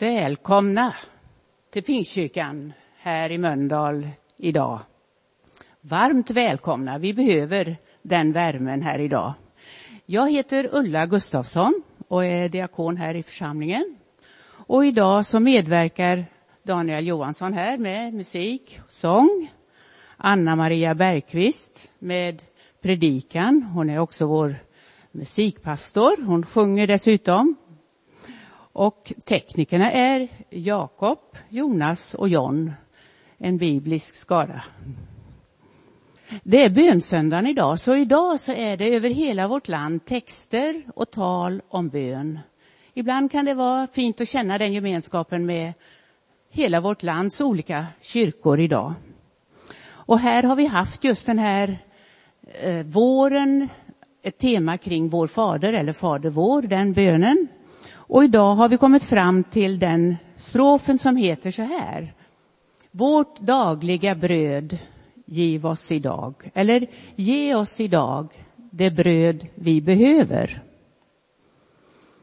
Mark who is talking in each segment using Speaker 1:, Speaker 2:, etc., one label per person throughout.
Speaker 1: Välkomna till Pingstkyrkan här i Mölndal idag. Varmt välkomna. Vi behöver den värmen här idag. Jag heter Ulla Gustafsson och är diakon här i församlingen. Och idag så medverkar Daniel Johansson här med musik och sång. Anna Maria Bergqvist med predikan. Hon är också vår musikpastor. Hon sjunger dessutom. Och teknikerna är Jakob, Jonas och John, en biblisk skara. Det är bönsöndagen idag, så idag så är det över hela vårt land texter och tal om bön. Ibland kan det vara fint att känna den gemenskapen med hela vårt lands olika kyrkor idag. Och här har vi haft just den här eh, våren, ett tema kring vår fader, eller Fader vår, den bönen. Och idag har vi kommit fram till den strofen som heter så här. Vårt dagliga bröd giv oss idag. Eller ge oss idag det bröd vi behöver.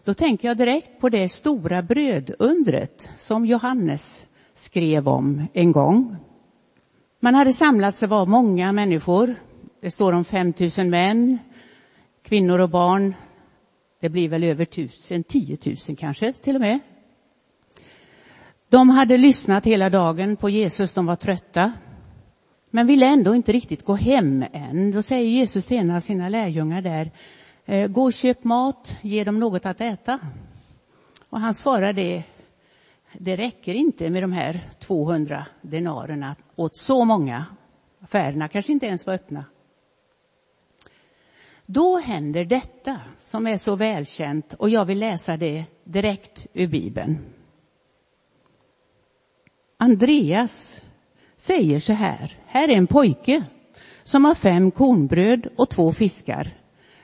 Speaker 1: Då tänker jag direkt på det stora brödundret som Johannes skrev om en gång. Man hade samlats, det var många människor. Det står om 5000 män, kvinnor och barn. Det blir väl över tusen, 10 000 kanske till och med. De hade lyssnat hela dagen på Jesus, de var trötta. Men ville ändå inte riktigt gå hem än. Då säger Jesus till en av sina lärjungar där, eh, gå och köp mat, ge dem något att äta. Och han svarar det, det räcker inte med de här 200 denarerna åt så många. Affärerna kanske inte ens var öppna. Då händer detta som är så välkänt och jag vill läsa det direkt ur Bibeln. Andreas säger så här, här är en pojke som har fem kornbröd och två fiskar.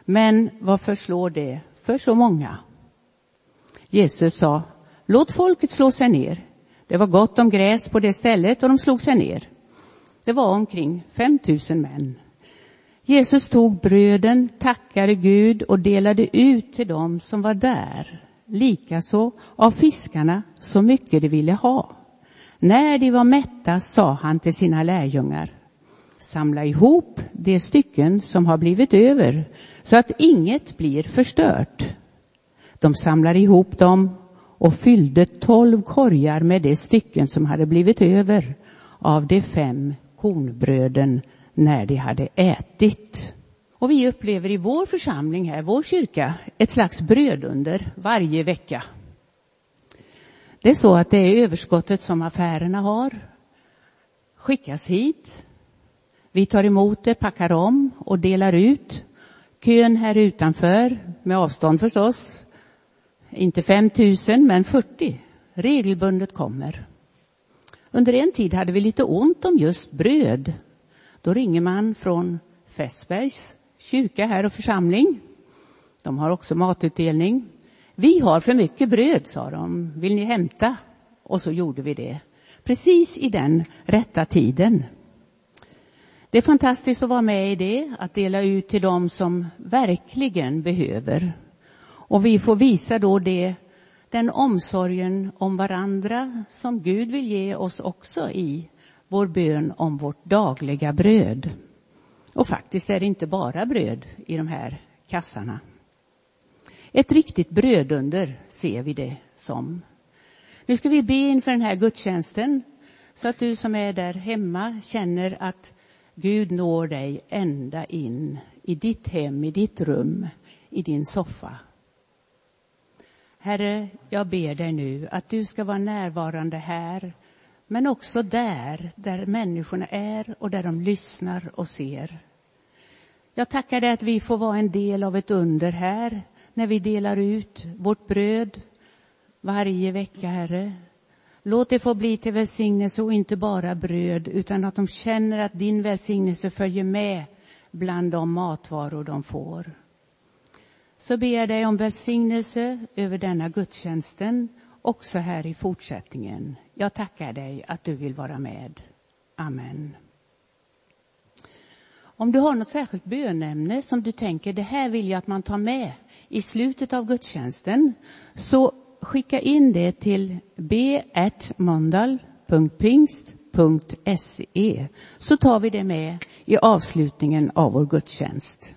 Speaker 1: Men vad förslår det för så många? Jesus sa, låt folket slå sig ner. Det var gott om gräs på det stället och de slog sig ner. Det var omkring 5000 män. Jesus tog bröden, tackade Gud och delade ut till dem som var där. Likaså av fiskarna så mycket de ville ha. När de var mätta sa han till sina lärjungar, samla ihop de stycken som har blivit över så att inget blir förstört. De samlade ihop dem och fyllde tolv korgar med de stycken som hade blivit över av de fem kornbröden när de hade ätit. Och vi upplever i vår församling här, vår kyrka, ett slags brödunder varje vecka. Det är så att det är överskottet som affärerna har skickas hit. Vi tar emot det, packar om och delar ut. Kön här utanför, med avstånd förstås, inte 5 000 men 40 regelbundet kommer. Under en tid hade vi lite ont om just bröd. Då ringer man från Fässbergs kyrka här och församling. De har också matutdelning. Vi har för mycket bröd, sa de. Vill ni hämta? Och så gjorde vi det. Precis i den rätta tiden. Det är fantastiskt att vara med i det, att dela ut till dem som verkligen behöver. Och vi får visa då det, den omsorgen om varandra som Gud vill ge oss också i vår bön om vårt dagliga bröd. Och faktiskt är det inte bara bröd i de här kassarna. Ett riktigt brödunder ser vi det som. Nu ska vi be inför den här gudstjänsten så att du som är där hemma känner att Gud når dig ända in i ditt hem, i ditt rum, i din soffa. Herre, jag ber dig nu att du ska vara närvarande här, men också där, där människorna är och där de lyssnar och ser. Jag tackar dig att vi får vara en del av ett under här, när vi delar ut vårt bröd varje vecka, Herre. Låt det få bli till välsignelse och inte bara bröd, utan att de känner att din välsignelse följer med bland de matvaror de får. Så ber jag dig om välsignelse över denna gudstjänsten, också här i fortsättningen. Jag tackar dig att du vill vara med. Amen. Om du har något särskilt bönämne som du tänker, det här vill jag att man tar med i slutet av gudstjänsten, så skicka in det till b.mondal.pingst.se så tar vi det med i avslutningen av vår gudstjänst.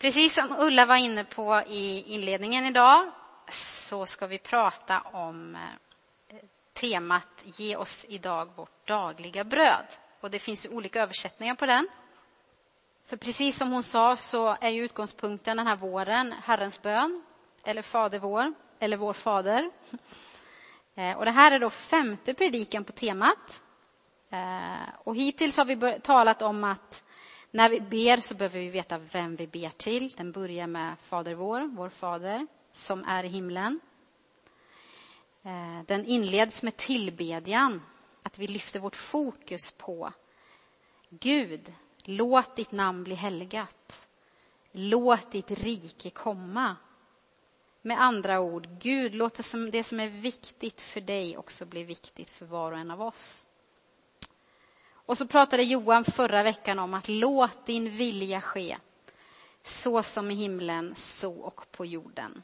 Speaker 2: Precis som Ulla var inne på i inledningen idag så ska vi prata om eh, temat Ge oss idag vårt dagliga bröd. Och det finns olika översättningar på den. För precis som hon sa så är ju utgångspunkten den här våren Herrens bön, eller Fader vår, eller Vår Fader. Eh, och det här är då femte predikan på temat. Eh, och hittills har vi talat om att när vi ber så behöver vi veta vem vi ber till. Den börjar med Fader vår, vår Fader, som är i himlen. Eh, den inleds med tillbedjan, att vi lyfter vårt fokus på Gud, låt ditt namn bli helgat. Låt ditt rike komma. Med andra ord, Gud, låt det som är viktigt för dig också bli viktigt för var och en av oss. Och så pratade Johan förra veckan om att låt din vilja ske så som i himlen, så och på jorden.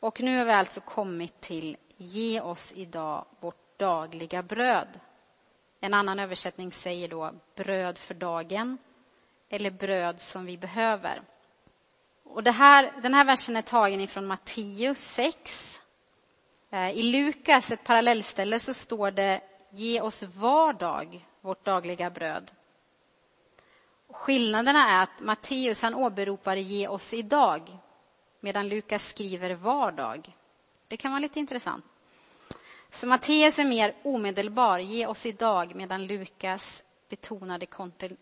Speaker 2: Och nu har vi alltså kommit till ge oss idag vårt dagliga bröd. En annan översättning säger då bröd för dagen eller bröd som vi behöver. Och det här, den här versen är tagen ifrån Matteus 6. Eh, I Lukas, ett parallellställe, så står det Ge oss var dag vårt dagliga bröd. Skillnaderna är att Matteus han åberopar ge oss idag medan Lukas skriver var dag. Det kan vara lite intressant. Så Matteus är mer omedelbar, ge oss idag, medan Lukas betonar det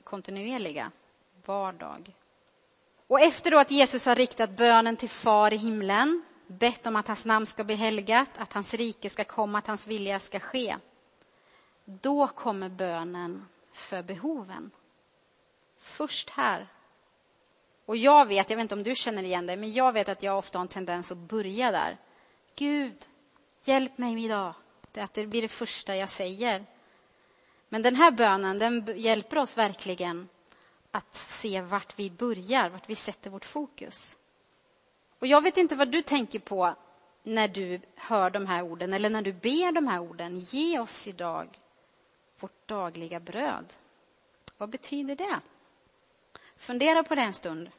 Speaker 2: kontinuerliga, vardag. Och efter då att Jesus har riktat bönen till Far i himlen, bett om att hans namn ska bli helgat, att hans rike ska komma, att hans vilja ska ske. Då kommer bönen för behoven. Först här. Och jag vet, jag vet inte om du känner igen det, men jag vet att jag ofta har en tendens att börja där. Gud, hjälp mig idag. Det att det blir det första jag säger. Men den här bönen, den hjälper oss verkligen att se vart vi börjar, vart vi sätter vårt fokus. Och jag vet inte vad du tänker på när du hör de här orden eller när du ber de här orden. Ge oss idag vårt dagliga bröd. Vad betyder det? Fundera på det en stund.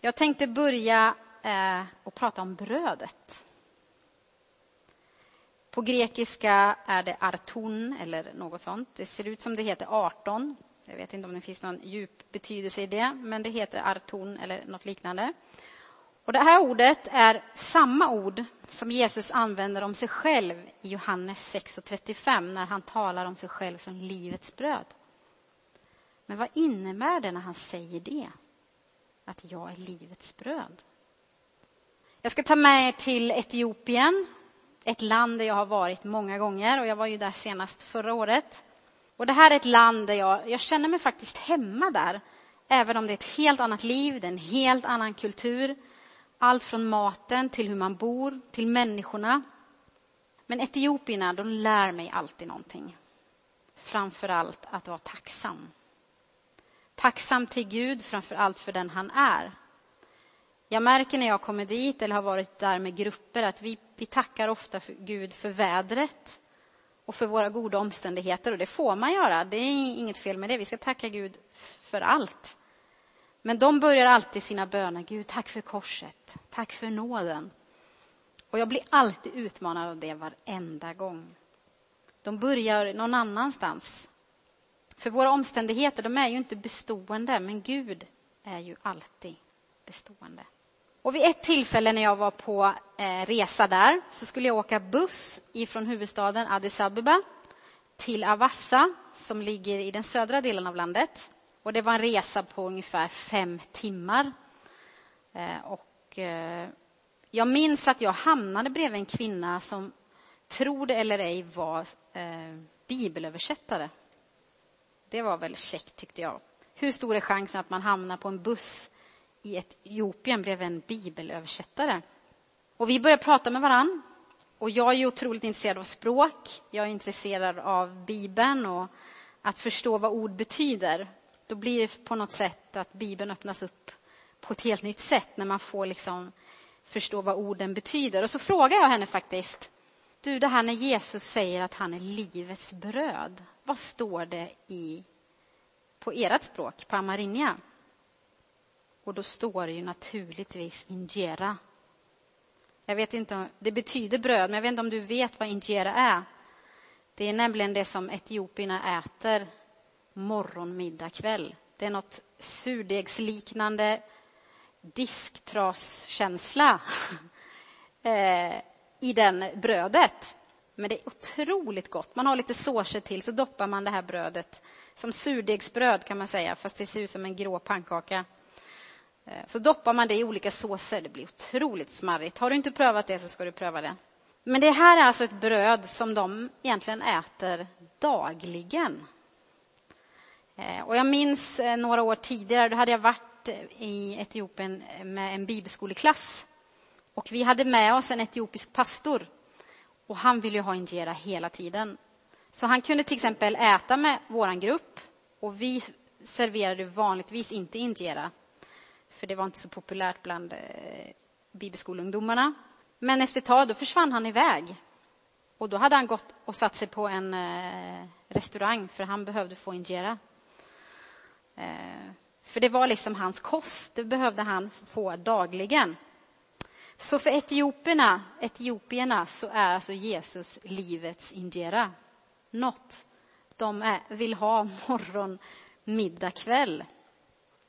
Speaker 2: Jag tänkte börja eh, och prata om brödet. På grekiska är det arton eller något sånt. Det ser ut som det heter 18. Jag vet inte om det finns någon djup betydelse i det, men det heter arton eller något liknande. Och det här ordet är samma ord som Jesus använder om sig själv i Johannes 6.35 när han talar om sig själv som livets bröd. Men vad innebär det när han säger det? Att jag är livets bröd. Jag ska ta med er till Etiopien, ett land där jag har varit många gånger och jag var ju där senast förra året. Och det här är ett land där jag, jag känner mig faktiskt hemma där. Även om det är ett helt annat liv, det är en helt annan kultur. Allt från maten till hur man bor, till människorna. Men etiopierna, de lär mig alltid någonting. Framför allt att vara tacksam. Tacksam till Gud, framför allt för den han är. Jag märker när jag kommer dit eller har varit där med grupper att vi, vi tackar ofta för Gud för vädret och för våra goda omständigheter och det får man göra. Det är inget fel med det. Vi ska tacka Gud för allt. Men de börjar alltid sina böner. Gud, tack för korset. Tack för nåden. Och jag blir alltid utmanad av det varenda gång. De börjar någon annanstans. För våra omständigheter, de är ju inte bestående, men Gud är ju alltid bestående. Och vid ett tillfälle när jag var på eh, resa där så skulle jag åka buss ifrån huvudstaden Addis Abeba till Avassa som ligger i den södra delen av landet. Och det var en resa på ungefär fem timmar. Eh, och eh, jag minns att jag hamnade bredvid en kvinna som, tro det eller ej, var eh, bibelöversättare. Det var väl käckt tyckte jag. Hur stor är chansen att man hamnar på en buss i Etiopien bredvid en bibelöversättare? Och vi började prata med varann. Och jag är otroligt intresserad av språk. Jag är intresserad av Bibeln och att förstå vad ord betyder då blir det på något sätt att Bibeln öppnas upp på ett helt nytt sätt när man får liksom förstå vad orden betyder. Och så frågar jag henne faktiskt, du det här när Jesus säger att han är livets bröd, vad står det i på ert språk, på amarinja? Och då står det ju naturligtvis injera. Jag vet inte, det betyder bröd, men jag vet inte om du vet vad injera är. Det är nämligen det som etiopierna äter morgon, middag, kväll. Det är något surdegsliknande disktraskänsla eh, i den brödet. Men det är otroligt gott. Man har lite såser till, så doppar man det här brödet som surdegsbröd kan man säga, fast det ser ut som en grå pannkaka. Eh, så doppar man det i olika såser. Det blir otroligt smarrigt. Har du inte prövat det så ska du pröva det. Men det här är alltså ett bröd som de egentligen äter dagligen. Eh, och jag minns eh, några år tidigare, då hade jag varit eh, i Etiopien med en bibelskoleklass. Och vi hade med oss en etiopisk pastor. Och han ville ha injera hela tiden. Så han kunde till exempel äta med vår grupp och vi serverade vanligtvis inte injera. För det var inte så populärt bland bibelskoleungdomarna. Men efter ett tag då försvann han iväg. Och då hade han gått och satt sig på en restaurang för han behövde få injera. Eh, för det var liksom hans kost, det behövde han få dagligen. Så för etiopierna, etiopierna så är alltså Jesus livets injera. Något de är, vill ha morgon, middag, kväll.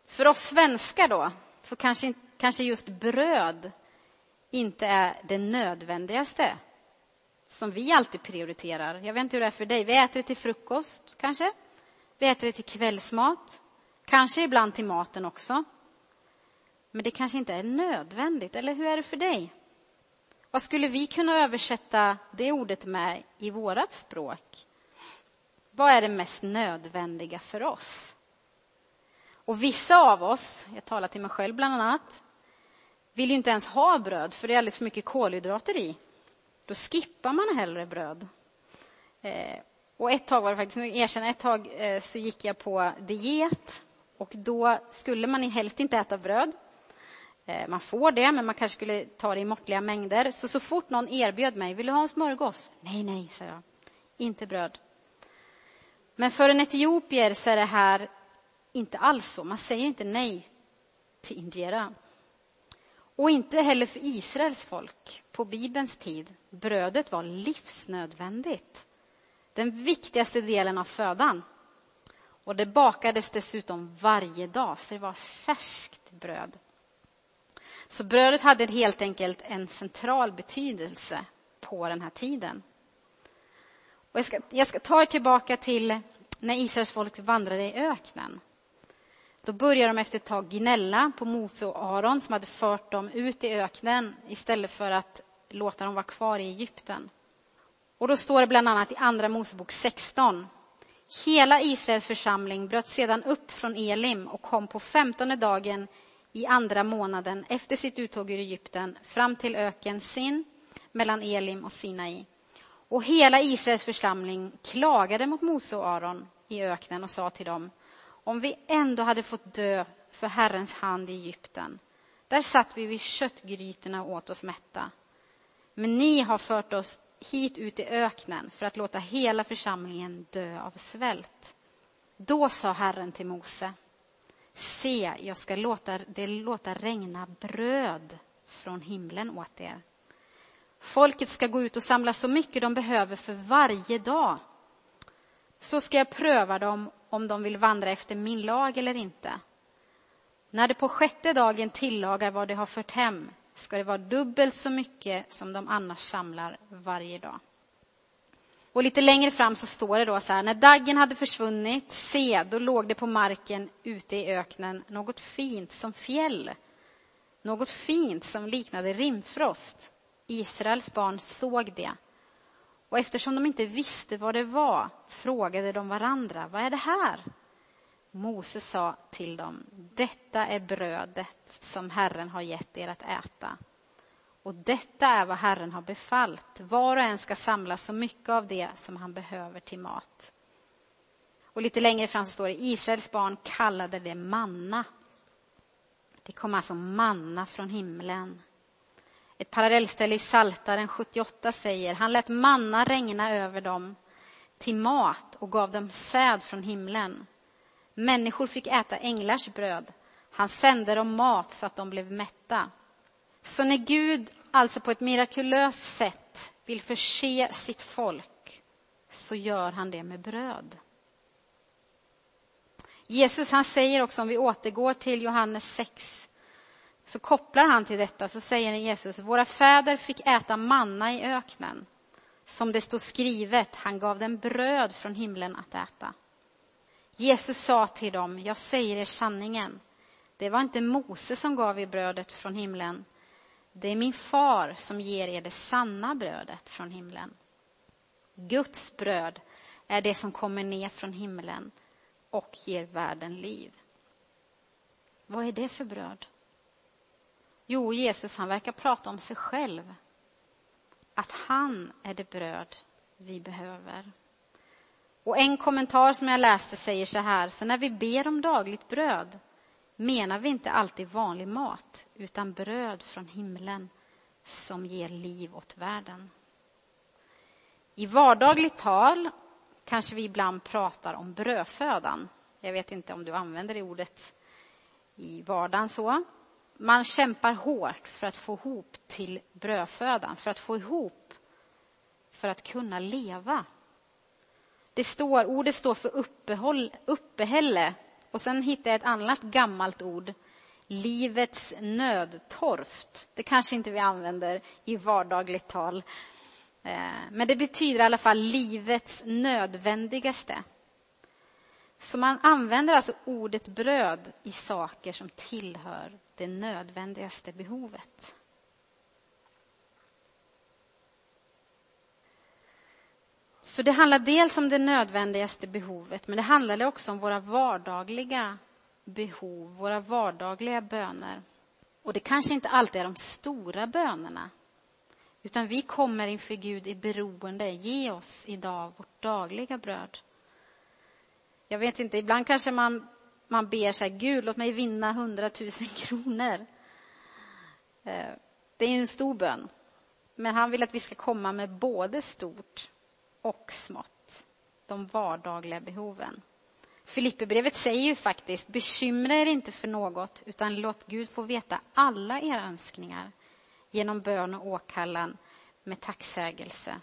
Speaker 2: För oss svenskar då, så kanske, kanske just bröd inte är det nödvändigaste som vi alltid prioriterar. Jag vet inte hur det är för dig. Vi äter det till frukost, kanske. Vi äter det till kvällsmat. Kanske ibland till maten också. Men det kanske inte är nödvändigt, eller hur är det för dig? Vad skulle vi kunna översätta det ordet med i vårt språk? Vad är det mest nödvändiga för oss? Och vissa av oss, jag talar till mig själv bland annat, vill ju inte ens ha bröd för det är alldeles för mycket kolhydrater i. Då skippar man hellre bröd. Eh, och ett tag var det faktiskt, nu erkänna, ett tag eh, så gick jag på diet och då skulle man helst inte äta bröd. Eh, man får det, men man kanske skulle ta det i måttliga mängder. Så så fort någon erbjöd mig, vill du ha en smörgås? Nej, nej, sa jag. Inte bröd. Men för en etiopier så är det här inte alls så. Man säger inte nej till injera. Och inte heller för Israels folk på Bibelns tid. Brödet var livsnödvändigt. Den viktigaste delen av födan. Och det bakades dessutom varje dag, så det var färskt bröd. Så brödet hade helt enkelt en central betydelse på den här tiden. Och jag, ska, jag ska ta er tillbaka till när Israels folk vandrade i öknen. Då började de efter ett tag gnälla på Mose och Aron som hade fört dem ut i öknen istället för att låta dem vara kvar i Egypten. Och då står det bland annat i Andra Mosebok 16. Hela Israels församling bröt sedan upp från Elim och kom på femtonde dagen i andra månaden efter sitt uttåg ur Egypten fram till öken Sin mellan Elim och Sinai. Och hela Israels församling klagade mot Mose och Aron i öknen och sa till dem om vi ändå hade fått dö för Herrens hand i Egypten. Där satt vi vid köttgrytorna och åt oss mätta. Men ni har fört oss hit ut i öknen för att låta hela församlingen dö av svält. Då sa Herren till Mose, se, jag ska låta det låta regna bröd från himlen åt er. Folket ska gå ut och samla så mycket de behöver för varje dag. Så ska jag pröva dem om de vill vandra efter min lag eller inte. När de på sjätte dagen tillagar vad de har fört hem ska det vara dubbelt så mycket som de annars samlar varje dag. Och lite längre fram så står det då så här, när daggen hade försvunnit, se, då låg det på marken ute i öknen något fint som fjäll. Något fint som liknade rimfrost. Israels barn såg det. Och eftersom de inte visste vad det var frågade de varandra, vad är det här? Mose sa till dem, detta är brödet som Herren har gett er att äta. Och detta är vad Herren har befallt. Var och en ska samla så mycket av det som han behöver till mat. Och lite längre fram så står det, Israels barn kallade det manna. Det kom alltså manna från himlen. Ett parallellställe i Saltaren 78 säger, han lät manna regna över dem till mat och gav dem säd från himlen. Människor fick äta änglars bröd. Han sände dem mat så att de blev mätta. Så när Gud alltså på ett mirakulöst sätt vill förse sitt folk så gör han det med bröd. Jesus han säger också, om vi återgår till Johannes 6, så kopplar han till detta, så säger Jesus, våra fäder fick äta manna i öknen. Som det står skrivet, han gav dem bröd från himlen att äta. Jesus sa till dem, jag säger er sanningen. Det var inte Mose som gav er brödet från himlen. Det är min far som ger er det sanna brödet från himlen. Guds bröd är det som kommer ner från himlen och ger världen liv. Vad är det för bröd? Jo, Jesus han verkar prata om sig själv. Att han är det bröd vi behöver. Och en kommentar som jag läste säger så här, så när vi ber om dagligt bröd menar vi inte alltid vanlig mat, utan bröd från himlen som ger liv åt världen. I vardagligt tal kanske vi ibland pratar om brödfödan. Jag vet inte om du använder det ordet i vardagen så. Man kämpar hårt för att få ihop till brödfödan, för att få ihop för att kunna leva. Det står, ordet står för uppehåll, uppehälle och sen hittar jag ett annat gammalt ord, livets nödtorft. Det kanske inte vi använder i vardagligt tal. Eh, men det betyder i alla fall livets nödvändigaste. Så man använder alltså ordet bröd i saker som tillhör det nödvändigaste behovet. Så det handlar dels om det nödvändigaste behovet, men det handlar också om våra vardagliga behov, våra vardagliga böner. Och det kanske inte alltid är de stora bönerna, utan vi kommer inför Gud i beroende. Ge oss idag vårt dagliga bröd. Jag vet inte, ibland kanske man, man ber så här, Gud låt mig vinna hundratusen kronor. Eh, det är en stor bön. Men han vill att vi ska komma med både stort och smått. De vardagliga behoven. Filipperbrevet säger ju faktiskt, bekymra er inte för något, utan låt Gud få veta alla era önskningar genom bön och åkallan med tacksägelse.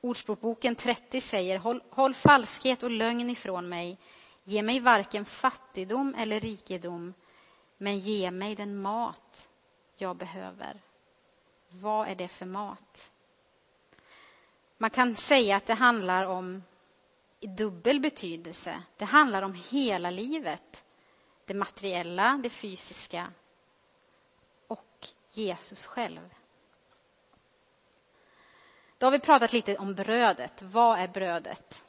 Speaker 2: Ordspråkboken 30 säger, håll, håll falskhet och lögn ifrån mig. Ge mig varken fattigdom eller rikedom, men ge mig den mat jag behöver. Vad är det för mat? Man kan säga att det handlar om i dubbel betydelse. Det handlar om hela livet. Det materiella, det fysiska och Jesus själv. Då har vi pratat lite om brödet. Vad är brödet?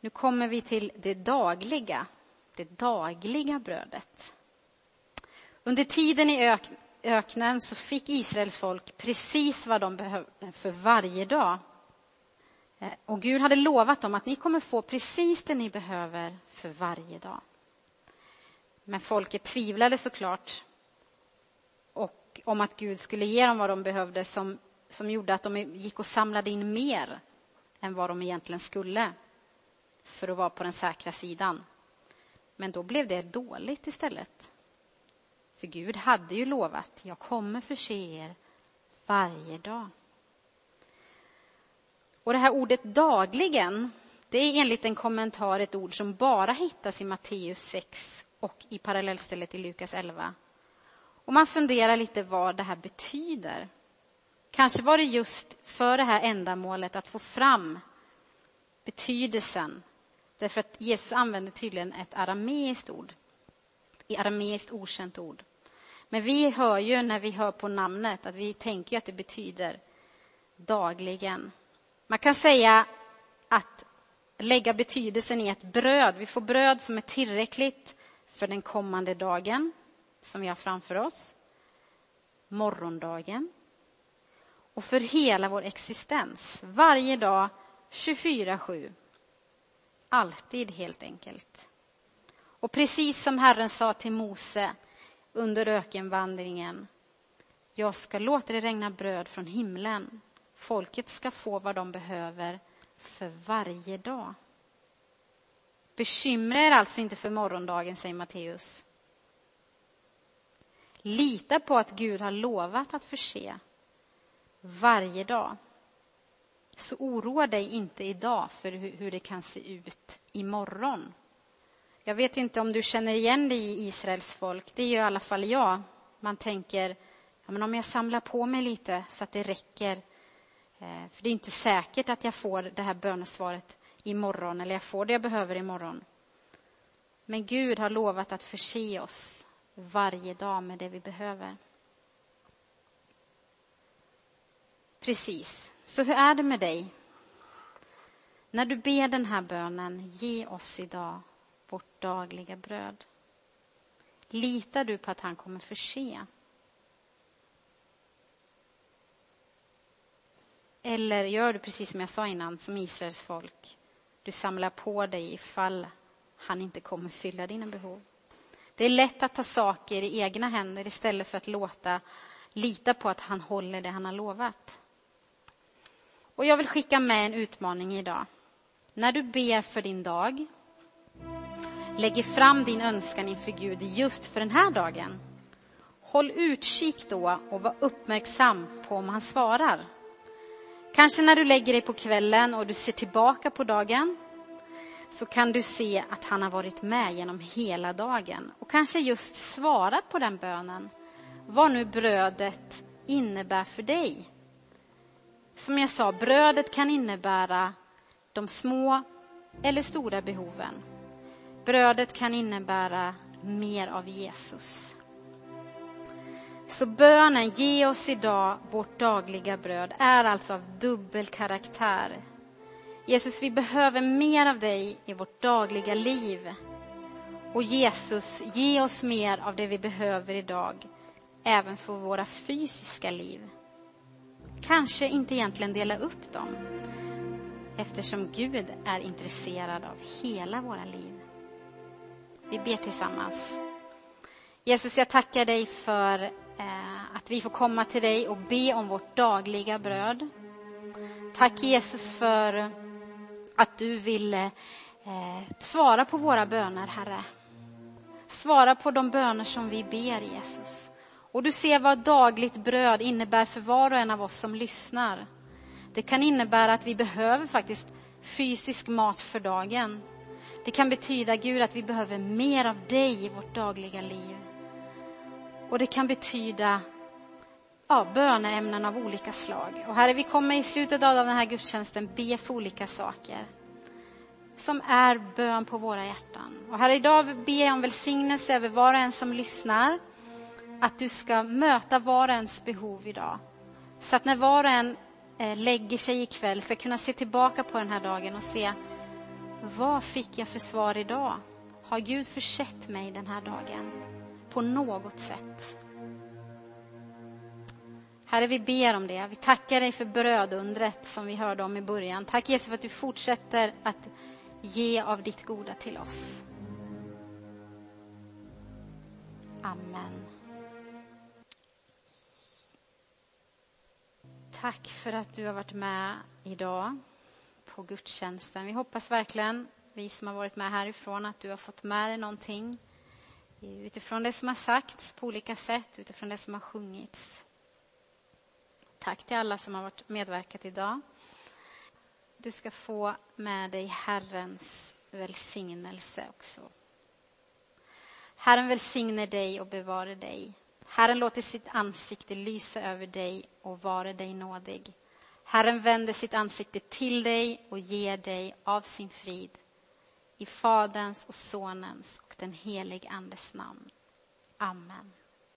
Speaker 2: Nu kommer vi till det dagliga, det dagliga brödet. Under tiden i ök öknen så fick Israels folk precis vad de behövde för varje dag. Eh, och Gud hade lovat dem att ni kommer få precis det ni behöver för varje dag. Men folket tvivlade såklart och om att Gud skulle ge dem vad de behövde som, som gjorde att de gick och samlade in mer än vad de egentligen skulle för att vara på den säkra sidan. Men då blev det dåligt istället. För Gud hade ju lovat, jag kommer förse er varje dag. Och det här ordet dagligen, det är enligt en kommentar ett ord som bara hittas i Matteus 6 och i parallellstället i Lukas 11. Och man funderar lite vad det här betyder. Kanske var det just för det här ändamålet att få fram betydelsen. Därför att Jesus använder tydligen ett arameiskt ord. Ett arameiskt okänt ord. Men vi hör ju när vi hör på namnet att vi tänker att det betyder dagligen. Man kan säga att lägga betydelsen i ett bröd. Vi får bröd som är tillräckligt för den kommande dagen som vi har framför oss, morgondagen och för hela vår existens. Varje dag, 24-7. Alltid, helt enkelt. Och precis som Herren sa till Mose, under ökenvandringen. Jag ska låta det regna bröd från himlen. Folket ska få vad de behöver för varje dag. Bekymra er alltså inte för morgondagen, säger Matteus. Lita på att Gud har lovat att förse varje dag. Så oroa dig inte idag för hur det kan se ut imorgon. Jag vet inte om du känner igen dig i Israels folk. Det gör i alla fall jag. Man tänker, ja, men om jag samlar på mig lite så att det räcker. Eh, för det är inte säkert att jag får det här bönesvaret imorgon eller jag får det jag behöver imorgon. Men Gud har lovat att förse oss varje dag med det vi behöver. Precis. Så hur är det med dig? När du ber den här bönen, ge oss idag vårt dagliga bröd. Litar du på att han kommer förse? Eller gör du precis som jag sa innan, som Israels folk? Du samlar på dig ifall han inte kommer fylla dina behov. Det är lätt att ta saker i egna händer istället för att låta lita på att han håller det han har lovat. Och jag vill skicka med en utmaning idag. När du ber för din dag, lägger fram din önskan inför Gud just för den här dagen. Håll utkik då och var uppmärksam på om han svarar. Kanske när du lägger dig på kvällen och du ser tillbaka på dagen så kan du se att han har varit med genom hela dagen och kanske just svarat på den bönen. Vad nu brödet innebär för dig. Som jag sa, brödet kan innebära de små eller stora behoven. Brödet kan innebära mer av Jesus. Så bönen, ge oss idag vårt dagliga bröd, är alltså av dubbel karaktär. Jesus, vi behöver mer av dig i vårt dagliga liv. Och Jesus, ge oss mer av det vi behöver idag, även för våra fysiska liv. Kanske inte egentligen dela upp dem, eftersom Gud är intresserad av hela våra liv. Vi ber tillsammans. Jesus, jag tackar dig för eh, att vi får komma till dig och be om vårt dagliga bröd. Tack Jesus för att du vill eh, svara på våra böner, Herre. Svara på de böner som vi ber, Jesus. Och du ser vad dagligt bröd innebär för var och en av oss som lyssnar. Det kan innebära att vi behöver faktiskt fysisk mat för dagen. Det kan betyda, Gud, att vi behöver mer av dig i vårt dagliga liv. Och det kan betyda ja, böneämnen av olika slag. Och Herre, vi kommer i slutet av den här gudstjänsten be för olika saker som är bön på våra hjärtan. Och Herre, idag ber jag om välsignelse över var och en som lyssnar. Att du ska möta var och ens behov idag. Så att när var och en eh, lägger sig ikväll ska kunna se tillbaka på den här dagen och se vad fick jag för svar idag? Har Gud försett mig den här dagen på något sätt? Herre, vi ber om det. Vi tackar dig för brödundret som vi hörde om i början. Tack Jesus för att du fortsätter att ge av ditt goda till oss. Amen. Tack för att du har varit med idag på gudstjänsten. Vi hoppas verkligen, vi som har varit med härifrån, att du har fått med dig någonting utifrån det som har sagts på olika sätt, utifrån det som har sjungits. Tack till alla som har varit medverkat idag. Du ska få med dig Herrens välsignelse också. Herren välsigne dig och bevare dig. Herren låter sitt ansikte lysa över dig och vare dig nådig. Herren vänder sitt ansikte till dig och ger dig av sin frid. I Faderns och Sonens och den helige Andes namn. Amen.